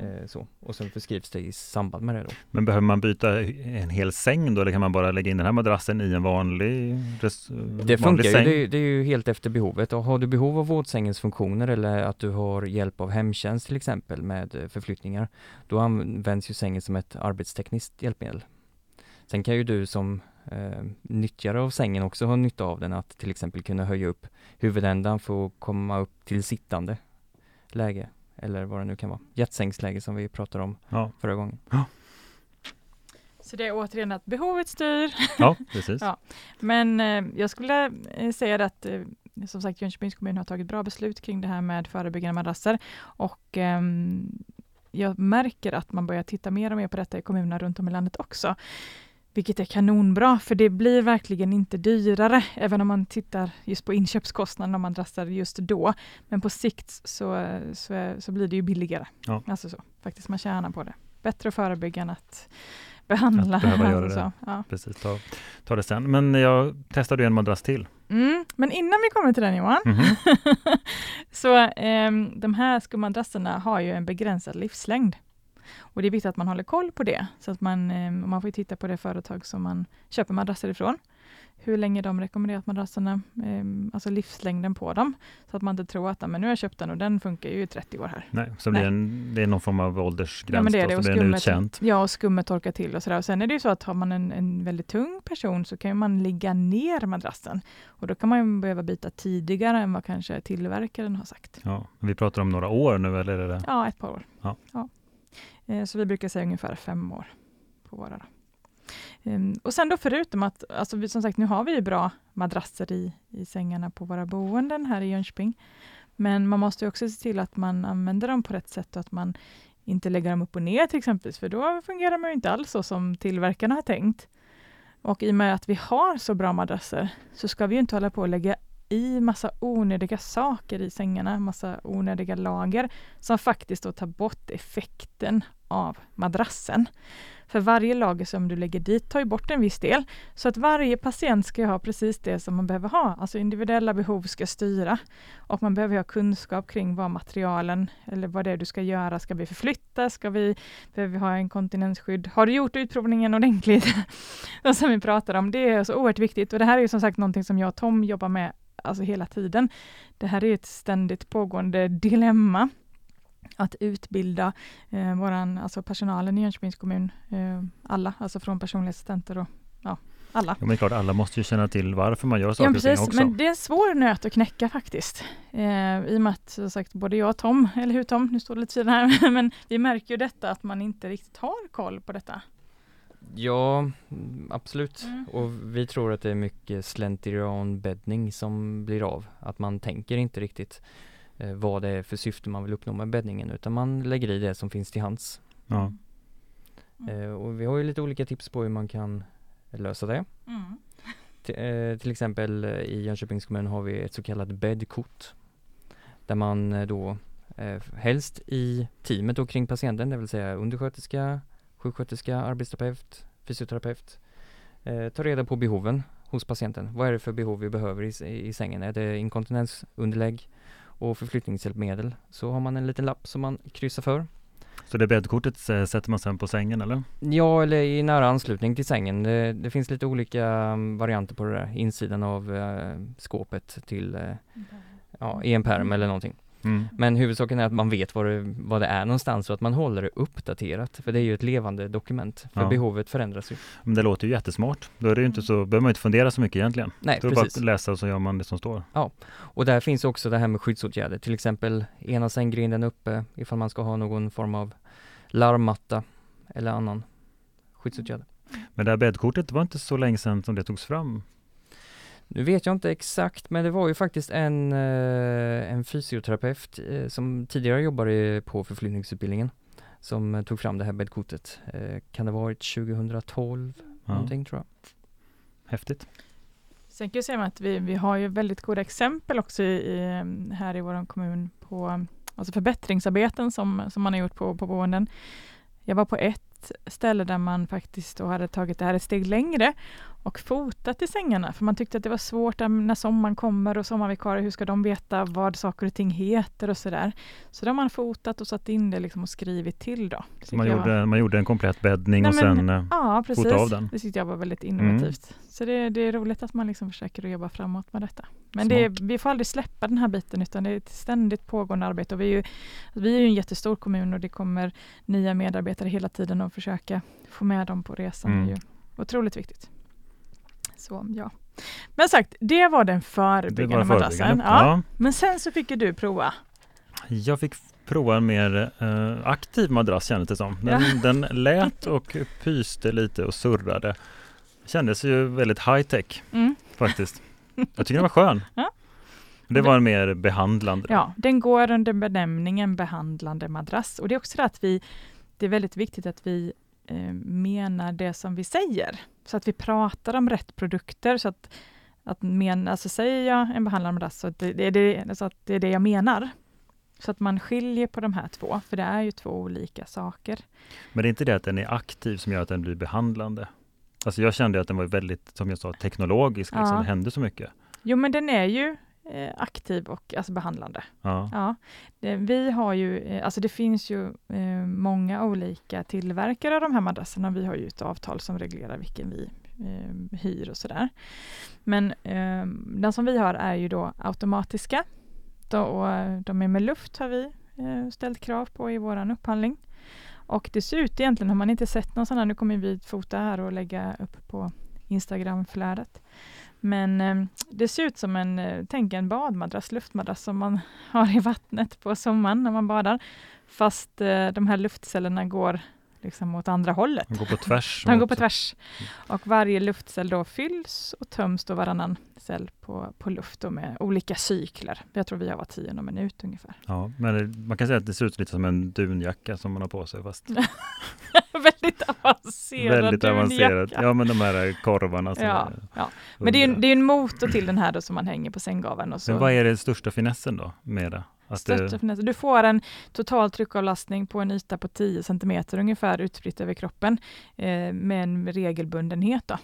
Eh, så. Och sen förskrivs det i samband med det då. Men behöver man byta en hel säng då eller kan man bara lägga in den här madrassen i en vanlig, res, Det vanlig funkar ju, säng? det, är- det är ju helt efter behovet. Och har du behov av vårdsängens funktioner eller att du har hjälp av hemtjänst till exempel med eh, förflyttningar, då används ju sängen som ett arbetstekniskt hjälpmedel. Sen kan ju du som eh, nyttjare av sängen också ha nytta av den att till exempel kunna höja upp huvudändan för att komma upp till sittande läge eller vad det nu kan vara. Jetsängsläge som vi pratade om Ja, förra gången. Så det är återigen att behovet styr. (laughs) ja precis. Ja. Men eh, jag skulle eh, säga att eh, som sagt Jönköpings kommun har tagit bra beslut kring det här med förebyggande madrasser och ehm, jag märker att man börjar titta mer och mer på detta i kommunerna runt om i landet också. Vilket är kanonbra, för det blir verkligen inte dyrare, även om man tittar just på inköpskostnaden om man madrasser just då. Men på sikt så, så, så blir det ju billigare. Ja. Alltså så, faktiskt, man tjänar på det. Bättre att förebygga än att behandla. Att behöva (laughs) göra alltså det. Ja. Precis, ta, ta det sen. Men jag testade ju en madrass till. Mm, men innan vi kommer till den Johan, Mhm. (laughs) så ehm, de här skummadrasserna har ju en begränsad livslängd. Och det är viktigt att man håller koll på det. Så att man, ehm, man får ju titta på det företag som man köper madrasser ifrån. Hur länge de rekommenderat madrasserna, ehm, alltså livslängden på dem. Så att man inte tror att "Ja, men nu har jag köpt den och den funkar ju i 30 år här. Nej, så Nej. blir en, det är någon form av åldersgräns Ja, men det är det. så Och den skummet, utkänt. ja, och skummet torkar till och sådär. Och sen är det ju så att har man en, en väldigt tung person så kan man ligga ner madrassen. Och då kan man behöva byta tidigare än vad kanske tillverkaren har sagt. Ja, vi pratar om några år nu eller är det? Ja, ett par år. Ja. Eh, Eh, så vi brukar säga ungefär fem år på våra. Ehm, och sen då förutom att, alltså vi, som sagt, nu har vi ju bra madrasser i, i sängarna på våra boenden här i Jönköping. Men man måste ju också se till att man använder dem på rätt sätt och att man inte lägger dem upp och ner till exempel, för då fungerar man ju inte alls så som tillverkarna har tänkt. Och i och med att vi har så bra madrasser så ska vi ju inte hålla på och lägga i massa onödiga saker i sängarna, massa onödiga lager som faktiskt då tar bort effekten av madrassen. För varje lager som du lägger dit tar ju bort en viss del. Så att varje patient ska ha precis det som man behöver ha. Alltså individuella behov ska styra. Och man behöver ha kunskap kring vad materialen eller vad det är du ska göra. Ska vi förflytta? Ska vi, behöver vi ha en kontinensskydd? Har du gjort utprovningen ordentligt? (laughs) som vi pratar om, det är så oerhört viktigt. Och det här är ju som sagt någonting som jag och Tom jobbar med alltså hela tiden. Det här är ett ständigt pågående dilemma att utbilda eh, våran, alltså personalen i Jönköpings kommun, eh, alla, alltså från personliga assistenter och ja, alla. Ja, men klart, alla måste ju känna till varför man gör Ja, saker och ting precis, också. men det är en svår nöt att knäcka faktiskt. Eh, I och med att som sagt, både jag och Tom, eller hur Tom, nu står det lite sidan här, (laughs) men vi märker ju detta att man inte riktigt har koll på detta. Ja, absolut. Mm. Och vi tror att det är mycket slentrianbäddning som blir av. Att man tänker inte riktigt eh, vad det är för syfte man vill uppnå med bäddningen utan man lägger i det som finns till hands. Ja. Mm. Eh, och vi har ju lite olika tips på hur man kan lösa det. Mm. T- eh, till exempel eh, i Jönköpings kommun har vi ett så kallat bäddkort. Där man eh, då eh, helst i teamet då kring patienten, det vill säga undersköterska, sjuksköterska, arbetsterapeut, fysioterapeut, eh, tar reda på behoven hos patienten. Vad är det för behov vi behöver i, i sängen? Är det inkontinensunderlägg och förflyttningshjälpmedel? Så har man en liten lapp som man kryssar för. Så det bäddkortet eh, sätter man sen på sängen eller? Ja, eller i nära anslutning till sängen. Det, det finns lite olika mm, varianter på det där. Insidan av eh, skåpet till eh, ja, i en pärm eller någonting. Mm. Men huvudsaken är att man vet vad det, vad det är någonstans och att man håller det uppdaterat. För det är ju ett levande dokument. För Ja. behovet förändras ju. Men det låter ju jättesmart. Då är det ju inte så, behöver man inte fundera så mycket egentligen. Nej, Då är det bara att läsa och så gör man det som står. Och där finns också det här med skyddsåtgärder. Till exempel ena sänggrinden uppe ifall man ska ha någon form av larmmatta eller annan skyddsåtgärd. Men det här bäddkortet var inte så länge sedan som det togs fram. Nu vet jag inte exakt, men det var ju faktiskt en, eh, en fysioterapeut eh, som tidigare jobbade på förflyttningsutbildningen som eh, tog fram det här bäddkortet. Kan det ha varit 2012 ja. någonting tror jag. Häftigt. Sen kan jag säga att vi, vi har ju väldigt goda exempel också i, här i vår kommun på alltså förbättringsarbeten som, som man har gjort på, på boenden. Jag var på ett ställe där man faktiskt då hade tagit det här ett steg längre och fotat i sängarna, för man tyckte att det var svårt när sommaren kommer och sommarvikarier, hur ska de veta vad saker och ting heter och sådär. Så då har man fotat och satt in det liksom och skrivit till då. Man gjorde, man gjorde en komplett bäddning Nej, och sen eh, ja, fotade av den? Det tyckte jag var väldigt innovativt. Mm. Så det, det, är roligt att man liksom försöker att jobba framåt med detta. Men det, vi får aldrig släppa den här biten utan det är ett ständigt pågående arbete. Och vi, är ju, vi är ju en jättestor kommun och det kommer nya medarbetare hela tiden och försöka få med dem på resan. Mm. Är ju otroligt viktigt. Så ja. Men sagt, det var den förebyggande madrassen. Ja. Men sen så fick ju du prova. Jag fick prova en mer uh, aktiv madrass kändes det som. Den, ja. (laughs) den lät och pyste lite och surrade. Kändes ju väldigt high tech mm. faktiskt. (laughs) Jag tycker den var skön. Ja. Det var en mer behandlande. Ja, den går under benämningen behandlande madrass och det är också det att vi det är väldigt viktigt att vi eh, menar det som vi säger. Så att vi pratar om rätt produkter. Så att, att men, alltså säger jag en behandlande madrass, så att det, det, det, så att det är det jag menar. Så att man skiljer på de här två, för det är ju två olika saker. Men det är inte det att den är aktiv som gör att den blir behandlande? Alltså jag kände att den var väldigt, som jag sa, teknologisk, liksom. ja. det hände så mycket. Jo men den är ju eh, aktiv och alltså behandlande. Ja. ja. Det, vi har ju, eh, alltså det finns ju eh, många olika tillverkare av de här madrasserna. Vi har ju ett avtal som reglerar vilken vi eh, hyr och sådär. Men eh, den som vi har är ju då automatiska. Då, och eh, de är med luft har vi ställt krav på i våran upphandling. Och det ser ut egentligen, har man inte sett någon sån här, nu kommer vi fota här och lägga upp på Instagram-flödet. Men eh, det ser ut som en, eh, tänk en badmadrass, luftmadrass som man har i vattnet på sommaren när man badar. Fast eh, de här luftcellerna går liksom åt andra hållet. De går på tvärs. (laughs) De går på tvärs. Och varje luftcell då fylls och töms då varannan cell på, på luft och med olika cykler. Jag tror vi har var tionde minut ungefär. Ja, men man kan säga att det ser ut lite som en dunjacka som man har på sig fast (laughs) väldigt avancerad Väldigt avancerad. Ja, men de här korvarna. ja, ja. Men det är, en, det är en motor till den här då som man hänger på sänggaveln. Och så. Men vad är den största finessen då med det? Det... Du får en total tryckavlastning på en yta på 10 cm ungefär utspritt över kroppen eh, med en regelbundenhet. Då.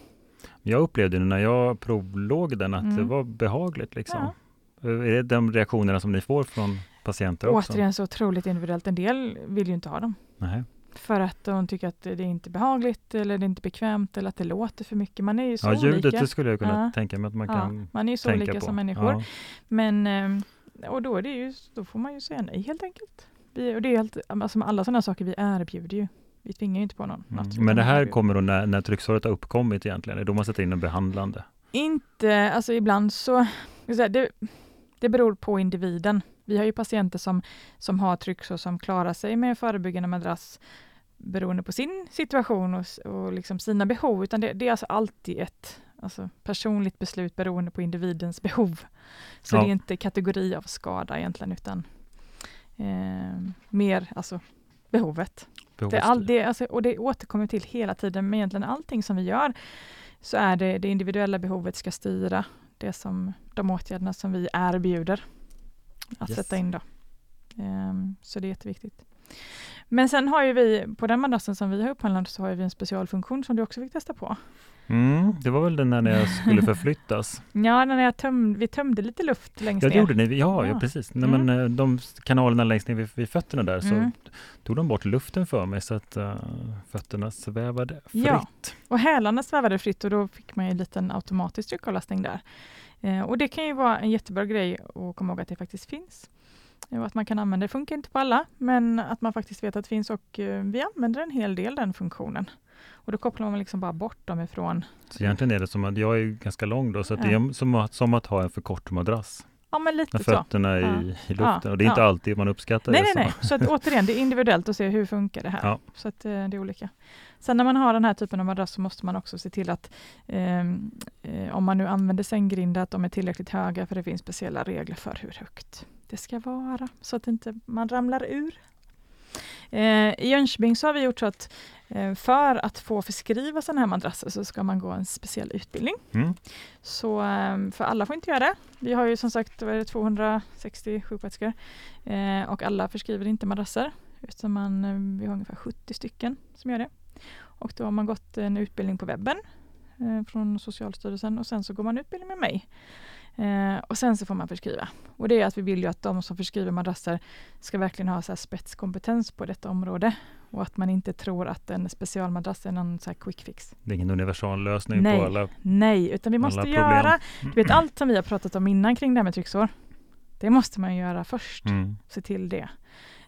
Jag upplevde när jag provlåg den att mm. det var behagligt. Liksom. Ja. Är det de reaktionerna som ni får från patienter också? Återigen så otroligt individuellt. En del vill ju inte ha dem. Nej. För att de tycker att det är inte behagligt eller det är inte bekvämt eller att det låter för mycket. Man är ju så ja, ljudet olika. skulle jag kunna ja. tänka mig att man kan ja, Man är ju så olika på. som människor. Men ehm, och då, är det ju, då får man ju säga nej helt enkelt. Vi, och det är helt, alltså med alla sådana saker vi erbjuder ju. Vi tvingar ju inte på någon. Mm. Men det här kommer då när, när trycksåret har uppkommit egentligen? Är det då man sätter in en behandlande? Inte, alltså ibland så, det, det beror på individen. Vi har ju patienter som, som har trycksår som klarar sig med förebyggande madrass beroende på sin situation och, och liksom sina behov, utan det, det är alltså alltid ett alltså personligt beslut beroende på individens behov. Så ja. det är inte kategori av skada egentligen, utan eh, mer alltså behovet. Det, all, det, alltså, och det återkommer till hela tiden, med egentligen allting som vi gör, så är det det individuella behovet ska styra det som, de åtgärderna som vi erbjuder att yes. sätta in. Då. Um, så det är jätteviktigt. Men sen har ju vi, på den madrassen som vi har upphandlat, så har vi en specialfunktion som du också fick testa på. Mm, det var väl den när jag skulle (laughs) förflyttas? ja, när jag töm, vi tömde lite luft längst ja, ner. gjorde ni, ja, ja. ja precis. Nej, mm. men, eh, de kanalerna längst ner vid, vid fötterna där, så mm. tog de bort luften för mig så att uh, fötterna svävade fritt. Ja, och hälarna svävade fritt och då fick man en liten automatisk tryckavlastning där. Eh, och det kan ju vara en jättebra grej att komma ihåg att det faktiskt finns att man kan använda det. funkar inte på alla, men att man faktiskt vet att det finns och uh, vi använder en hel del den funktionen. Och då kopplar man liksom bara bort dem ifrån. Så egentligen är det som att jag är ganska lång då, så ja. det är som att, som att ha en för kort madrass. Ja, men lite Med så. fötterna i, Ja. i luften. Ja, Och det är inte alltid man uppskattar Nej, det. nej, nej. Så att, återigen, det är individuellt att se hur funkar det här. Så att, eh, det är olika. Sen när man har den här typen av madrass så måste man också se till att ehm, eh, om man nu använder sänggrindar, att de är tillräckligt höga för det finns speciella regler för hur högt det ska vara så att inte man ramlar ur. Eh, I Jönköping så har vi gjort så att eh, för att få förskriva sådana här madrasser så ska man gå en speciell utbildning. Mm. Så eh, för alla får inte göra det. Vi har ju som sagt vad är det, 260 sjuksköterskor eh, och alla förskriver inte madrasser utan man, eh, vi har ungefär 70 stycken som gör det. Och då har man gått en utbildning på webben eh, från Socialstyrelsen och sen så går man utbildning med mig. Eh, och sen så får man förskriva. Och det är att vi vill ju att de som förskriver madrasser ska verkligen ha så spetskompetens på detta område och att man inte tror att en specialmadrass är någon så quick fix. Det är ingen universal lösning Nej. på alla. Nej, utan vi måste problem. göra, du vet allt som vi har pratat om innan kring det här med trycksår. Det måste man göra först, Mm. se till det.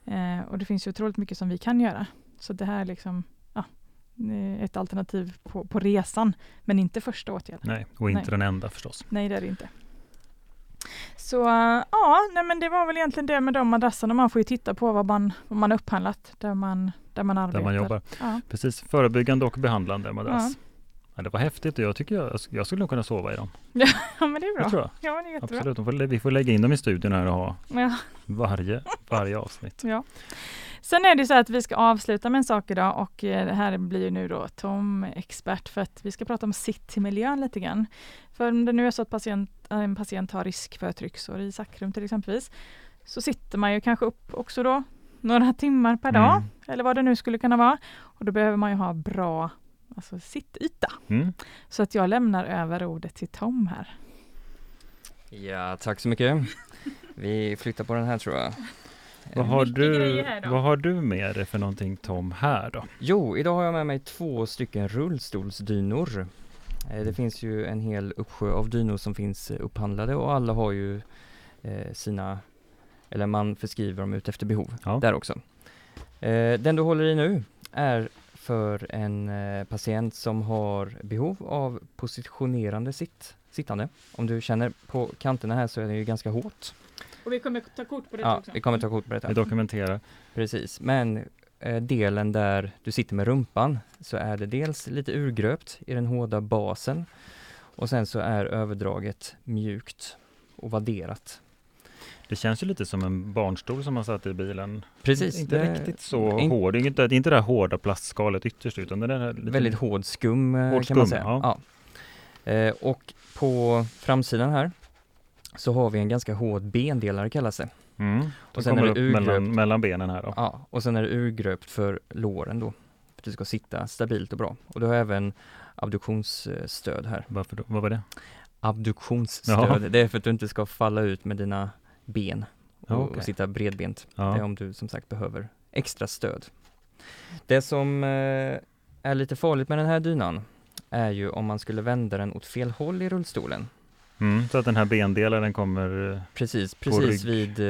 Eh, och det finns ju otroligt mycket som vi kan göra. Så det här är liksom ja, eh, ett alternativ på, på resan, men inte första åtgärden. Nej, och inte Nej. den enda förstås. Nej, det är det inte. Så ja, nej, men det var väl egentligen det med de madrasserna. Man får ju titta på vad man, vad man har upphandlat, där man, där man arbetar. Där man jobbar. Ja. Precis, förebyggande och behandlande madrass. Ja. det var häftigt och jag tycker jag, jag skulle nog kunna sova i dem. (laughs) ja, men det är Det bra. tror jag. Ja, det är jättebra. Absolut, vi får lägga in dem i studion här och ha Ja. varje, varje avsnitt. Ja. Sen är det så att vi ska avsluta med en sak idag och eh, det här blir ju nu då Tom expert för att vi ska prata om citymiljön lite grann. För om det nu är så att patient, en patient har risk för trycksår i sakrum till exempelvis så sitter man ju kanske upp också då några timmar per dag Mm. eller vad det nu skulle kunna vara. Och då behöver man ju ha bra alltså, sittyta. Mm. Så att jag lämnar över ordet till Tom här. Ja, tack så mycket. Vi flyttar på den här tror jag. Vad, har du, vad har du med dig för någonting Tom här då? Jo, idag har jag med mig två stycken rullstolsdynor. Eh, Det finns ju en hel uppsjö av dynor som finns upphandlade och alla har ju eh, sina, eller man förskriver dem ut efter behov Ja. där också. Eh, Den du håller i nu är för en patient som har behov av positionerande sitt, sittande. Om du känner på kanterna här så är det ju ganska hårt. Och vi kommer ta kort på Ja, vi kommer ta kort på detta. Vi dokumenterar. Precis, men eh, delen där du sitter med rumpan så är det dels lite urgröpt i den hårda basen och sen så är överdraget mjukt och vadderat. Det känns ju lite som en barnstol som man satt i bilen. Precis, Inte det- riktigt så in- hård. Det är inte, det är inte det här hårda plastskalet ytterst utan det är lite Väldigt hård skum eh, Hård kan man skum, säga. ja. Ja. Eh, och på framsidan här så har vi en ganska hård bendelare kallas det. Mm. Och sen är det upp mellan, urgröpt. mellan benen här då. Ja, och sen är det urgröpt för låren då. För att det ska sitta stabilt och bra. Och du har även abduktionsstöd här. Varför då? Vad var det? abduktionsstöd. Jaha. Det är för att du inte ska falla ut med dina ben och, Ja, okej. och sitta bredbent. Det är Ja. om du som sagt behöver extra stöd. Det som eh, är lite farligt med den här dynan är ju om man skulle vända den åt fel håll i rullstolen. Mm, så att den här bendelaren kommer eh, Precis, precis rygg. vid,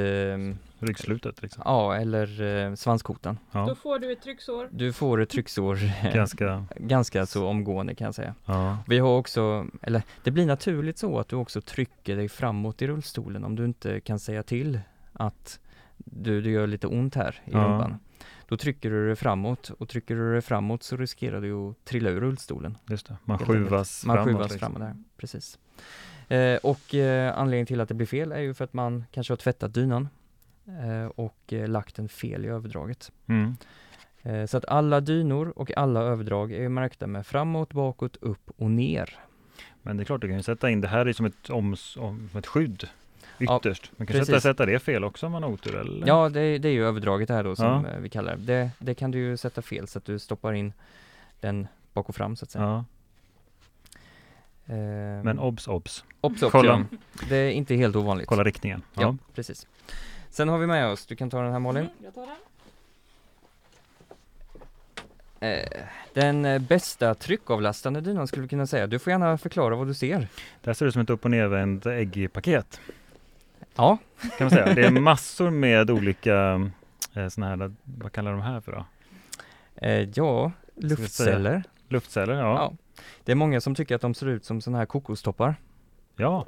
eh, ryggslutet liksom. ja eller eh, svanskotan. Ja, får du ett trycksår. Du får ett trycksår (laughs) ganska, ganska så omgående kan jag säga. ja. Vi har också, eller det blir naturligt så att du också trycker dig framåt i rullstolen om du inte kan säga till att du, det gör lite ont här i Ja. rumpan. Då trycker du dig framåt och trycker du dig framåt så riskerar du att trilla ur rullstolen. Just det. Man skjuvas Man framåt. skjuvas liksom. framåt där, precis. Eh, och eh, anledningen till att det blir fel är ju för att man kanske har tvättat dynan eh, och eh, lagt den fel i överdraget. Mm. Eh, så att alla dynor och alla överdrag är märkta med framåt, bakåt, upp och ner. Men det är klart, du kan ju sätta in det här är som ett, om, som ett skydd ytterst. Man kan sätta, sätta det fel också om man har otur eller? Ja, det, det är ju överdraget här då som Ja. eh, vi kallar det. det. Det kan du ju sätta fel så att du stoppar in den bak och fram så att säga. ja. Eh, Men obs, obs. obs, obs, kolla. ja. Det är inte helt ovanligt. Kolla riktningen. Ja. Ja. precis. Sen har vi med oss, du kan ta den här Malin. Mm, jag tar den. Eh, den eh, bästa tryckavlastande dynan skulle vi kunna säga. Du får gärna förklara vad du ser. Det här ser ut som ett upp och nervänt äggpaket. Ja, Kan man säga. Det är (laughs) massor med olika eh, såna här, vad kallar de här för då? ja, luftceller. Luftceller? Ja. Ja. Det är många som tycker att de ser ut som sådana här kokostoppar. Ja,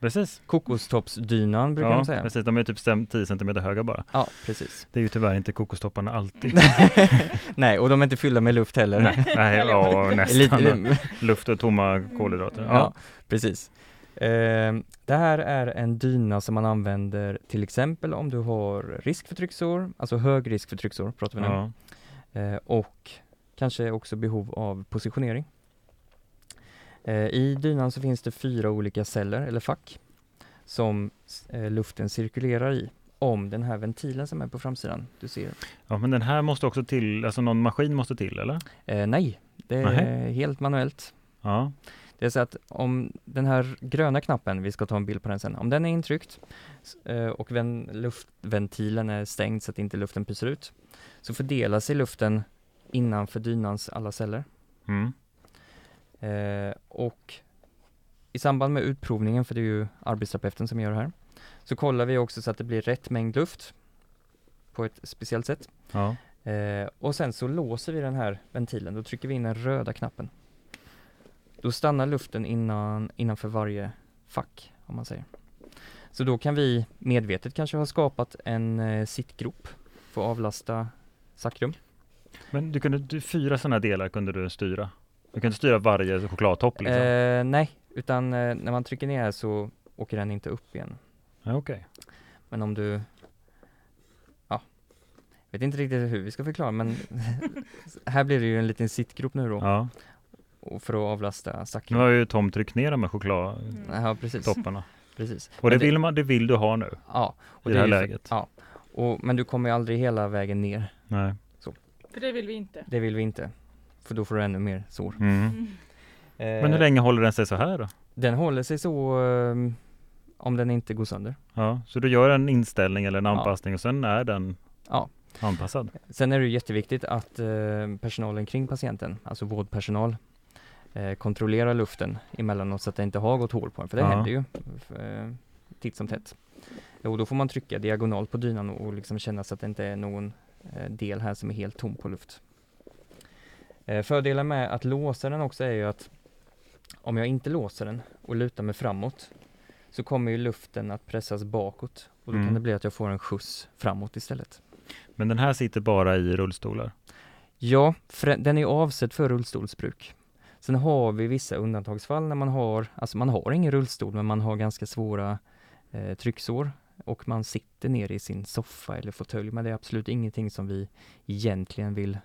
Precis. Kokostoppsdynan brukar Ja, de säga. precis. De är typ stäm- 10 cm höga bara. Ja, precis. Det är ju tyvärr inte kokostopparna alltid. (laughs) Nej, och de är inte fyllda med luft heller. Nej, nej ja, nästan. Luft och tomma kolhydrater. ja. Ja. precis. Eh, det här är en dyna som man använder till exempel om du har risk för trycksår, alltså hög risk för trycksår pratar vi nu. Ja. Eh, och kanske också behov av positionering. Eh, I dynan så finns det fyra olika celler eller fack som eh, luften cirkulerar i om den här ventilen som är på framsidan. Du ser. ja, men den här måste också till, alltså någon maskin måste till eller? Eh, nej, det är Nähä. helt manuellt. Ja, Det är så att om den här gröna knappen, vi ska ta en bild på den sen, om den är intryckt eh, och ven, luftventilen är stängd så att inte luften pyser ut, så fördelar sig luften innanför dynans alla celler. mm. Eh, och i samband med utprovningen, för det är ju arbetsterapeuten som gör det här, så kollar vi också så att det blir rätt mängd luft på ett speciellt sätt. ja. Eh, och sen så låser vi den här ventilen, då trycker vi in den röda knappen. Då stannar luften innan, innanför varje fack, om man säger. Så då kan vi medvetet kanske ha skapat en eh, sittgrop för att avlasta sackrum. Men du kunde, du, fyra sådana delar kunde du styra? Du kunde styra varje chokladtopp liksom? Eh, nej, utan eh, när man trycker ner här så åker den inte upp igen. Ja, Okej. Men om du Ja Vet inte riktigt hur vi ska förklara men (laughs) Här blir det ju en liten sittgrop nu då Ja. och för att avlasta Nu har ju Tom tryckt ner de här chokladtopparna. Ja precis, precis. Och det Men vill, man, det vill du ha nu Ja, och i det här är ju för- läget? Ja, och, men du kommer ju aldrig hela vägen ner. Nej. För det vill vi inte. Det vill vi inte. För då får du ännu mer sår. Mm. Eh, Men hur länge håller den sig så här då? Den håller sig så ehm, om den inte går sönder. Ja, så du gör en inställning eller en Ja. anpassning och sen är den Ja. anpassad? Sen är det jätteviktigt att eh, personalen kring patienten, alltså vårdpersonal, eh, kontrollerar luften emellanåt så att det inte har gått hål på den, för det Ja. händer ju eh, titt som tätt. Och då får man trycka diagonalt på dynan och, liksom känna så att det inte är någon del här som är helt tom på luft. Eh, fördelen med att låsa den också är ju att om jag inte låser den och lutar mig framåt så kommer ju luften att pressas bakåt och då Mm. kan det bli att jag får en skjuts framåt istället. Men den här sitter bara i rullstolar? Ja, den är avsedd för rullstolsbruk. Sen har vi vissa undantagsfall när man har, alltså man har ingen rullstol men man har ganska svåra eh, trycksår och man sitter ner i sin soffa eller fåtölj men det är absolut ingenting som vi egentligen vill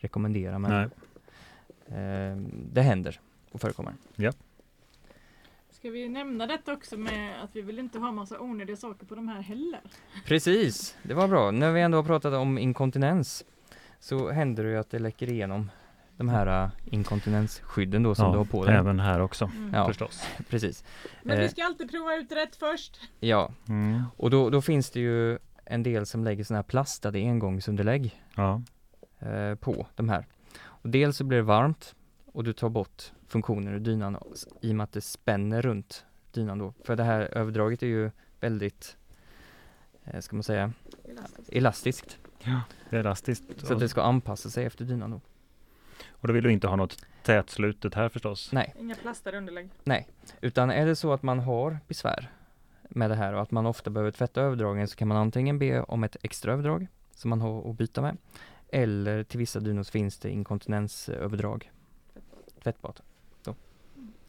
rekommendera men Nej. eh, det händer och förekommer. Ska vi nämna detta också med att vi vill inte ha massa onödiga saker på de här heller? Precis, det var bra. När vi ändå har pratat om inkontinens så händer det ju att det läcker igenom de här uh, inkontinensskydden då som du har på dig. även här också Mm. Ja. förstås. (laughs) Precis. Men vi Eh. ska alltid prova ut rätt först. Ja, Mm. Och då, då finns det ju en del som lägger sådana här plastade engångsunderlägg Ja. Eh, på de här. Och dels så blir det varmt och du tar bort funktionen ur dynan i och med att det spänner runt dynan då. För det här överdraget är ju väldigt, eh, ska man säga, elastiskt. Det är elastiskt. Så att det ska anpassa sig efter dynan då. Och då vill du inte ha något tätslutet här förstås? Nej, Inga plastade underlägg. utan är det så att man har besvär med det här och att man ofta behöver tvätta överdragen så kan man antingen be om ett extra överdrag som man har att byta med. Eller till vissa dynor så finns det inkontinensöverdrag. Tvättbad.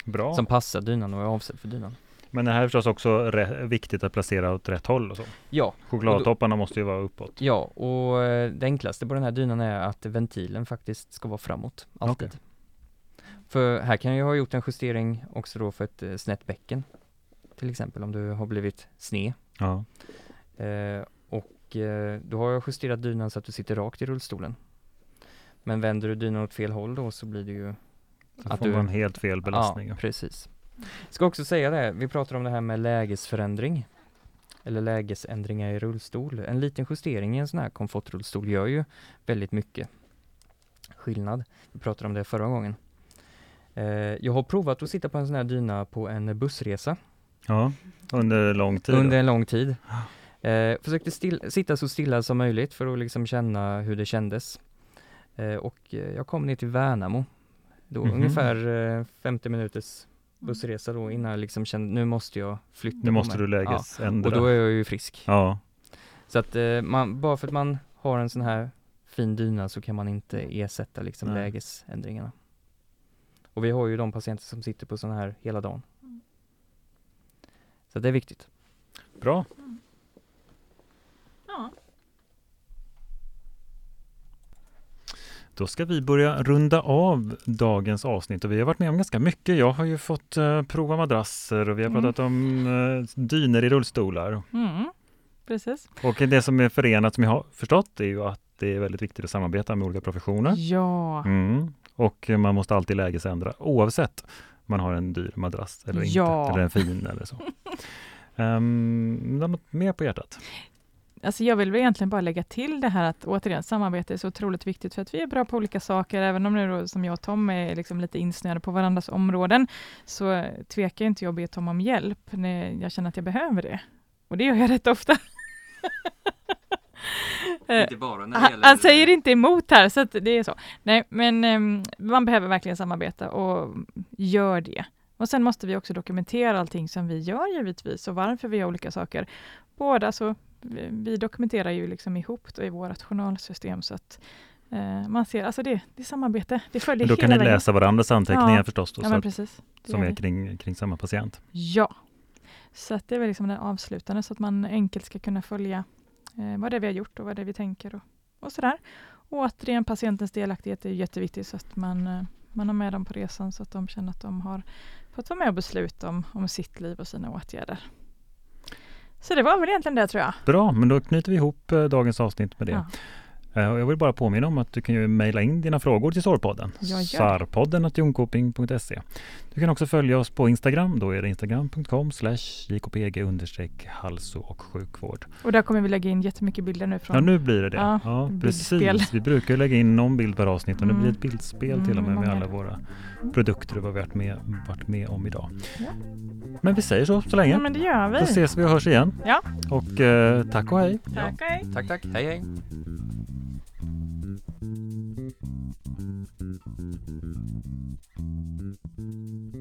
Bra. Som passar dynan och är avsedd för dynan. Men det här är förstås också viktigt att placera åt rätt håll och så. Ja, Chokladtopparna måste ju vara uppåt. ja och eh, det enklaste på den här dynan är att ventilen faktiskt ska vara framåt. Alltid. För här kan jag ha gjort en justering också då för ett eh, snett bäcken. Till exempel om du har blivit sned. Ja. Eh, och eh, då har jag justerat dynan så att du sitter rakt i rullstolen. Men vänder du dynan åt fel håll då så blir det ju Då Att får du- man helt fel belastning. Ja, precis. Ska också säga det, vi pratar om det här med lägesförändring. Eller lägesändringar i rullstol. En liten justering i en sån här komfortrullstol gör ju väldigt mycket skillnad. Vi pratade om det förra gången. Eh, jag har provat att sitta på en sån här dyna på en bussresa Ja, under lång tid. under en lång tid. Eh, försökte still, sitta så stilla som möjligt för att liksom känna hur det kändes. Eh, och eh, jag kom ner till Värnamo. Då Mhm. ungefär eh, 50 minuters bussresa då innan jag liksom kände, nu måste jag flytta Nu måste du lägesändra. Och då är jag ju frisk. Ja, Så att eh, man, bara för att man har en sån här fin dyna så kan man inte ersätta liksom Nej. lägesändringarna. Och vi har ju de patienter som sitter på sån här hela dagen. Mm. Så det är viktigt. bra. Då ska vi börja runda av dagens avsnitt och vi har varit med om ganska mycket. Jag har ju fått eh, prova madrasser och vi har Mm. pratat om uh, dyner i rullstolar. Mm. Precis. Och det som är förenat som jag har förstått är ju att det är väldigt viktigt att samarbeta med olika professioner. Ja. Mm. Och man måste alltid lägesändra oavsett om man har en dyr madrass eller inte, Ja. eller en fin eller så. Um, (laughs) något mer på hjärtat? Alltså jag vill väl egentligen bara lägga till det här att återigen samarbete är så otroligt viktigt för att vi är bra på olika saker. Även om nu då, som jag och Tom är liksom lite insnöade på varandras områden så tvekar inte jag att be Tom om hjälp när jag känner att jag behöver det. Och det gör jag rätt ofta. (laughs) Eh, han, han säger inte emot här, så det är så. Nej, men ehm, man behöver verkligen samarbeta och gör det. Och sen måste vi också dokumentera allting som vi gör givetvis och varför vi gör olika saker. Båda så, vi, vi dokumenterar ju liksom ihop i vårt journalsystem så att eh, man ser, alltså det, det är samarbete, det följer Då kan ni vägen. läsa varandras anteckningar Ja. förstås, då, Ja, men att, som är kring, kring samma patient. Ja, så att det är väl liksom det avslutande så att man enkelt ska kunna följa eh, vad det är vi har gjort och vad det är vi tänker och, och sådär. Och återigen patientens delaktighet är jätteviktig så att man, eh, man har med dem på resan så att de känner att de har fått vara med och besluta om, om sitt liv och sina åtgärder. Så det var väl egentligen det tror jag. Bra, men då knyter vi ihop eh, dagens avsnitt med det. Ja. Eh, och Jag vill bara påminna om att du kan ju mejla in dina frågor till det. Sarpodden jonkoping.se. Du kan också följa oss på Instagram. Då är det instagram.com slash jkpg understreck hälso och sjukvård. Och där kommer vi lägga in jättemycket bilder nu från Ja, nu blir det det. Ja, Ja, precis. Vi brukar lägga in någon bild per avsnitt och nu Mm. blir det ett bildspel till och med Mm, med många. alla våra produkter och vad vi har varit med, varit med om idag. Ja. Men vi säger så så länge. Ja, men det gör vi. Då ses vi och hörs igen. Ja. Och eh, tack och hej. Tack och hej. Tack, tack. Hej, hej. Thank you.